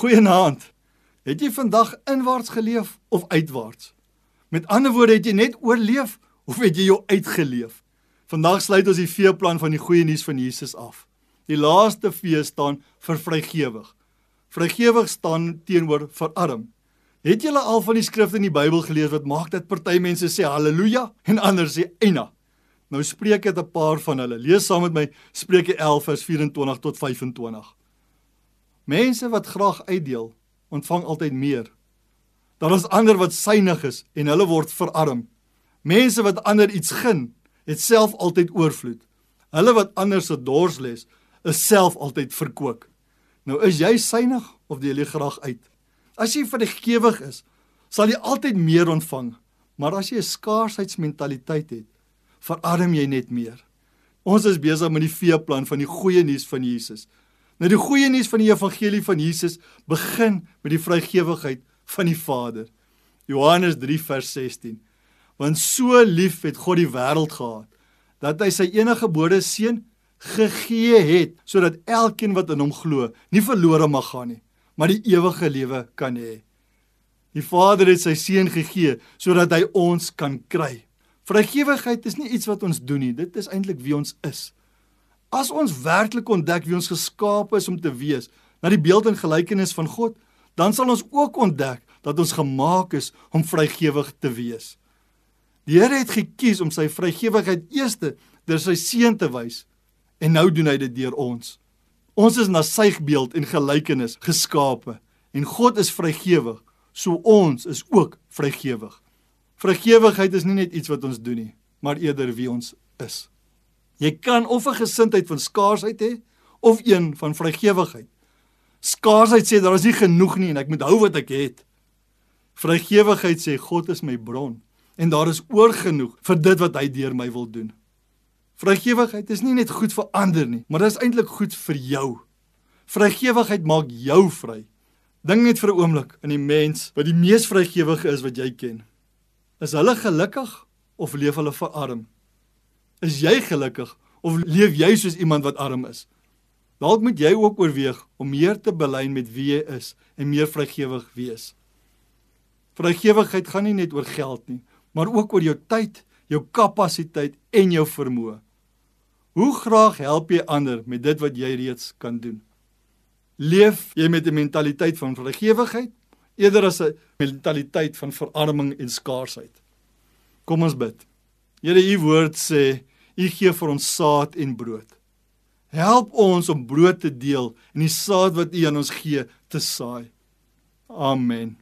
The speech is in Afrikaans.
Goeienaand. Het jy vandag inwaarts geleef of uitwaarts? Met ander woorde, het jy net oorleef of het jy jou uitgeleef? Vandag sluit ons die veeplan van die goeie nuus van Jesus af. Die laaste vee staan vir vrygewig. Vrygewig staan teenoor verarm. Het julle al van die skrifte in die Bybel gelees wat maak dat party mense sê haleluja en ander sê eina? Nou spreek dit 'n paar van hulle. Lees saam met my Spreuke 11 vers 24 tot 25. Mense wat graag uitdeel, ontvang altyd meer. Daar is ander wat synig is en hulle word verarm. Mense wat ander iets gun, het self altyd oorvloed. Hulle wat ander se dors les, is self altyd verkoop. Nou is jy synig of deel jy graag uit? As jy vergewig is, sal jy altyd meer ontvang. Maar as jy 'n skaarsheidmentaliteit het, verarm jy net meer. Ons is besig met die veeplan van die goeie nuus van Jesus. Nou die goeie nuus van die evangelie van Jesus begin met die vrygewigheid van die Vader. Johannes 3 vers 16. Want so lief het God die wêreld gehad dat hy sy enige gebore seun gegee het sodat elkeen wat in hom glo nie verlore mag gaan nie, maar die ewige lewe kan hê. Die Vader het sy seun gegee sodat hy ons kan kry. Vrygewigheid is nie iets wat ons doen nie, dit is eintlik wie ons is. As ons werklik ontdek wie ons geskaap is om te wees, na die beeld en gelykenis van God, dan sal ons ook ontdek dat ons gemaak is om vrygewig te wees. Die Here het gekies om sy vrygewigheid eerste deur sy seun te wys en nou doen hy dit deur ons. Ons is na sy beeld en gelykenis geskape en God is vrygewig, so ons is ook vrygewig. Vrygewigheid is nie net iets wat ons doen nie, maar eerder wie ons is. Jy kan of 'n gesindheid van skaarsheid hê of een van vrygewigheid. Skaarsheid sê daar is nie genoeg nie en ek moet hou wat ek het. Vrygewigheid sê God is my bron en daar is oor genoeg vir dit wat hy deur my wil doen. Vrygewigheid is nie net goed vir ander nie, maar dit is eintlik goed vir jou. Vrygewigheid maak jou vry. Dink net vir 'n oomblik aan die mens wat die mees vrygewige is wat jy ken. Is hulle gelukkig of leef hulle verarm? Is jy gelukkig of leef jy soos iemand wat arm is? Dalk moet jy ook oorweeg om meer te belyn met wie jy is en meer vrygewig wees. Vrygewigheid gaan nie net oor geld nie, maar ook oor jou tyd, jou kapasiteit en jou vermoë. Hoe graag help jy ander met dit wat jy reeds kan doen? Leef jy met 'n mentaliteit van vrygewigheid eerder as 'n mentaliteit van verarming en skaarsheid? Kom ons bid. Here, u woord sê U gee vir ons saad en brood. Help ons om brood te deel en die saad wat U aan ons gee te saai. Amen.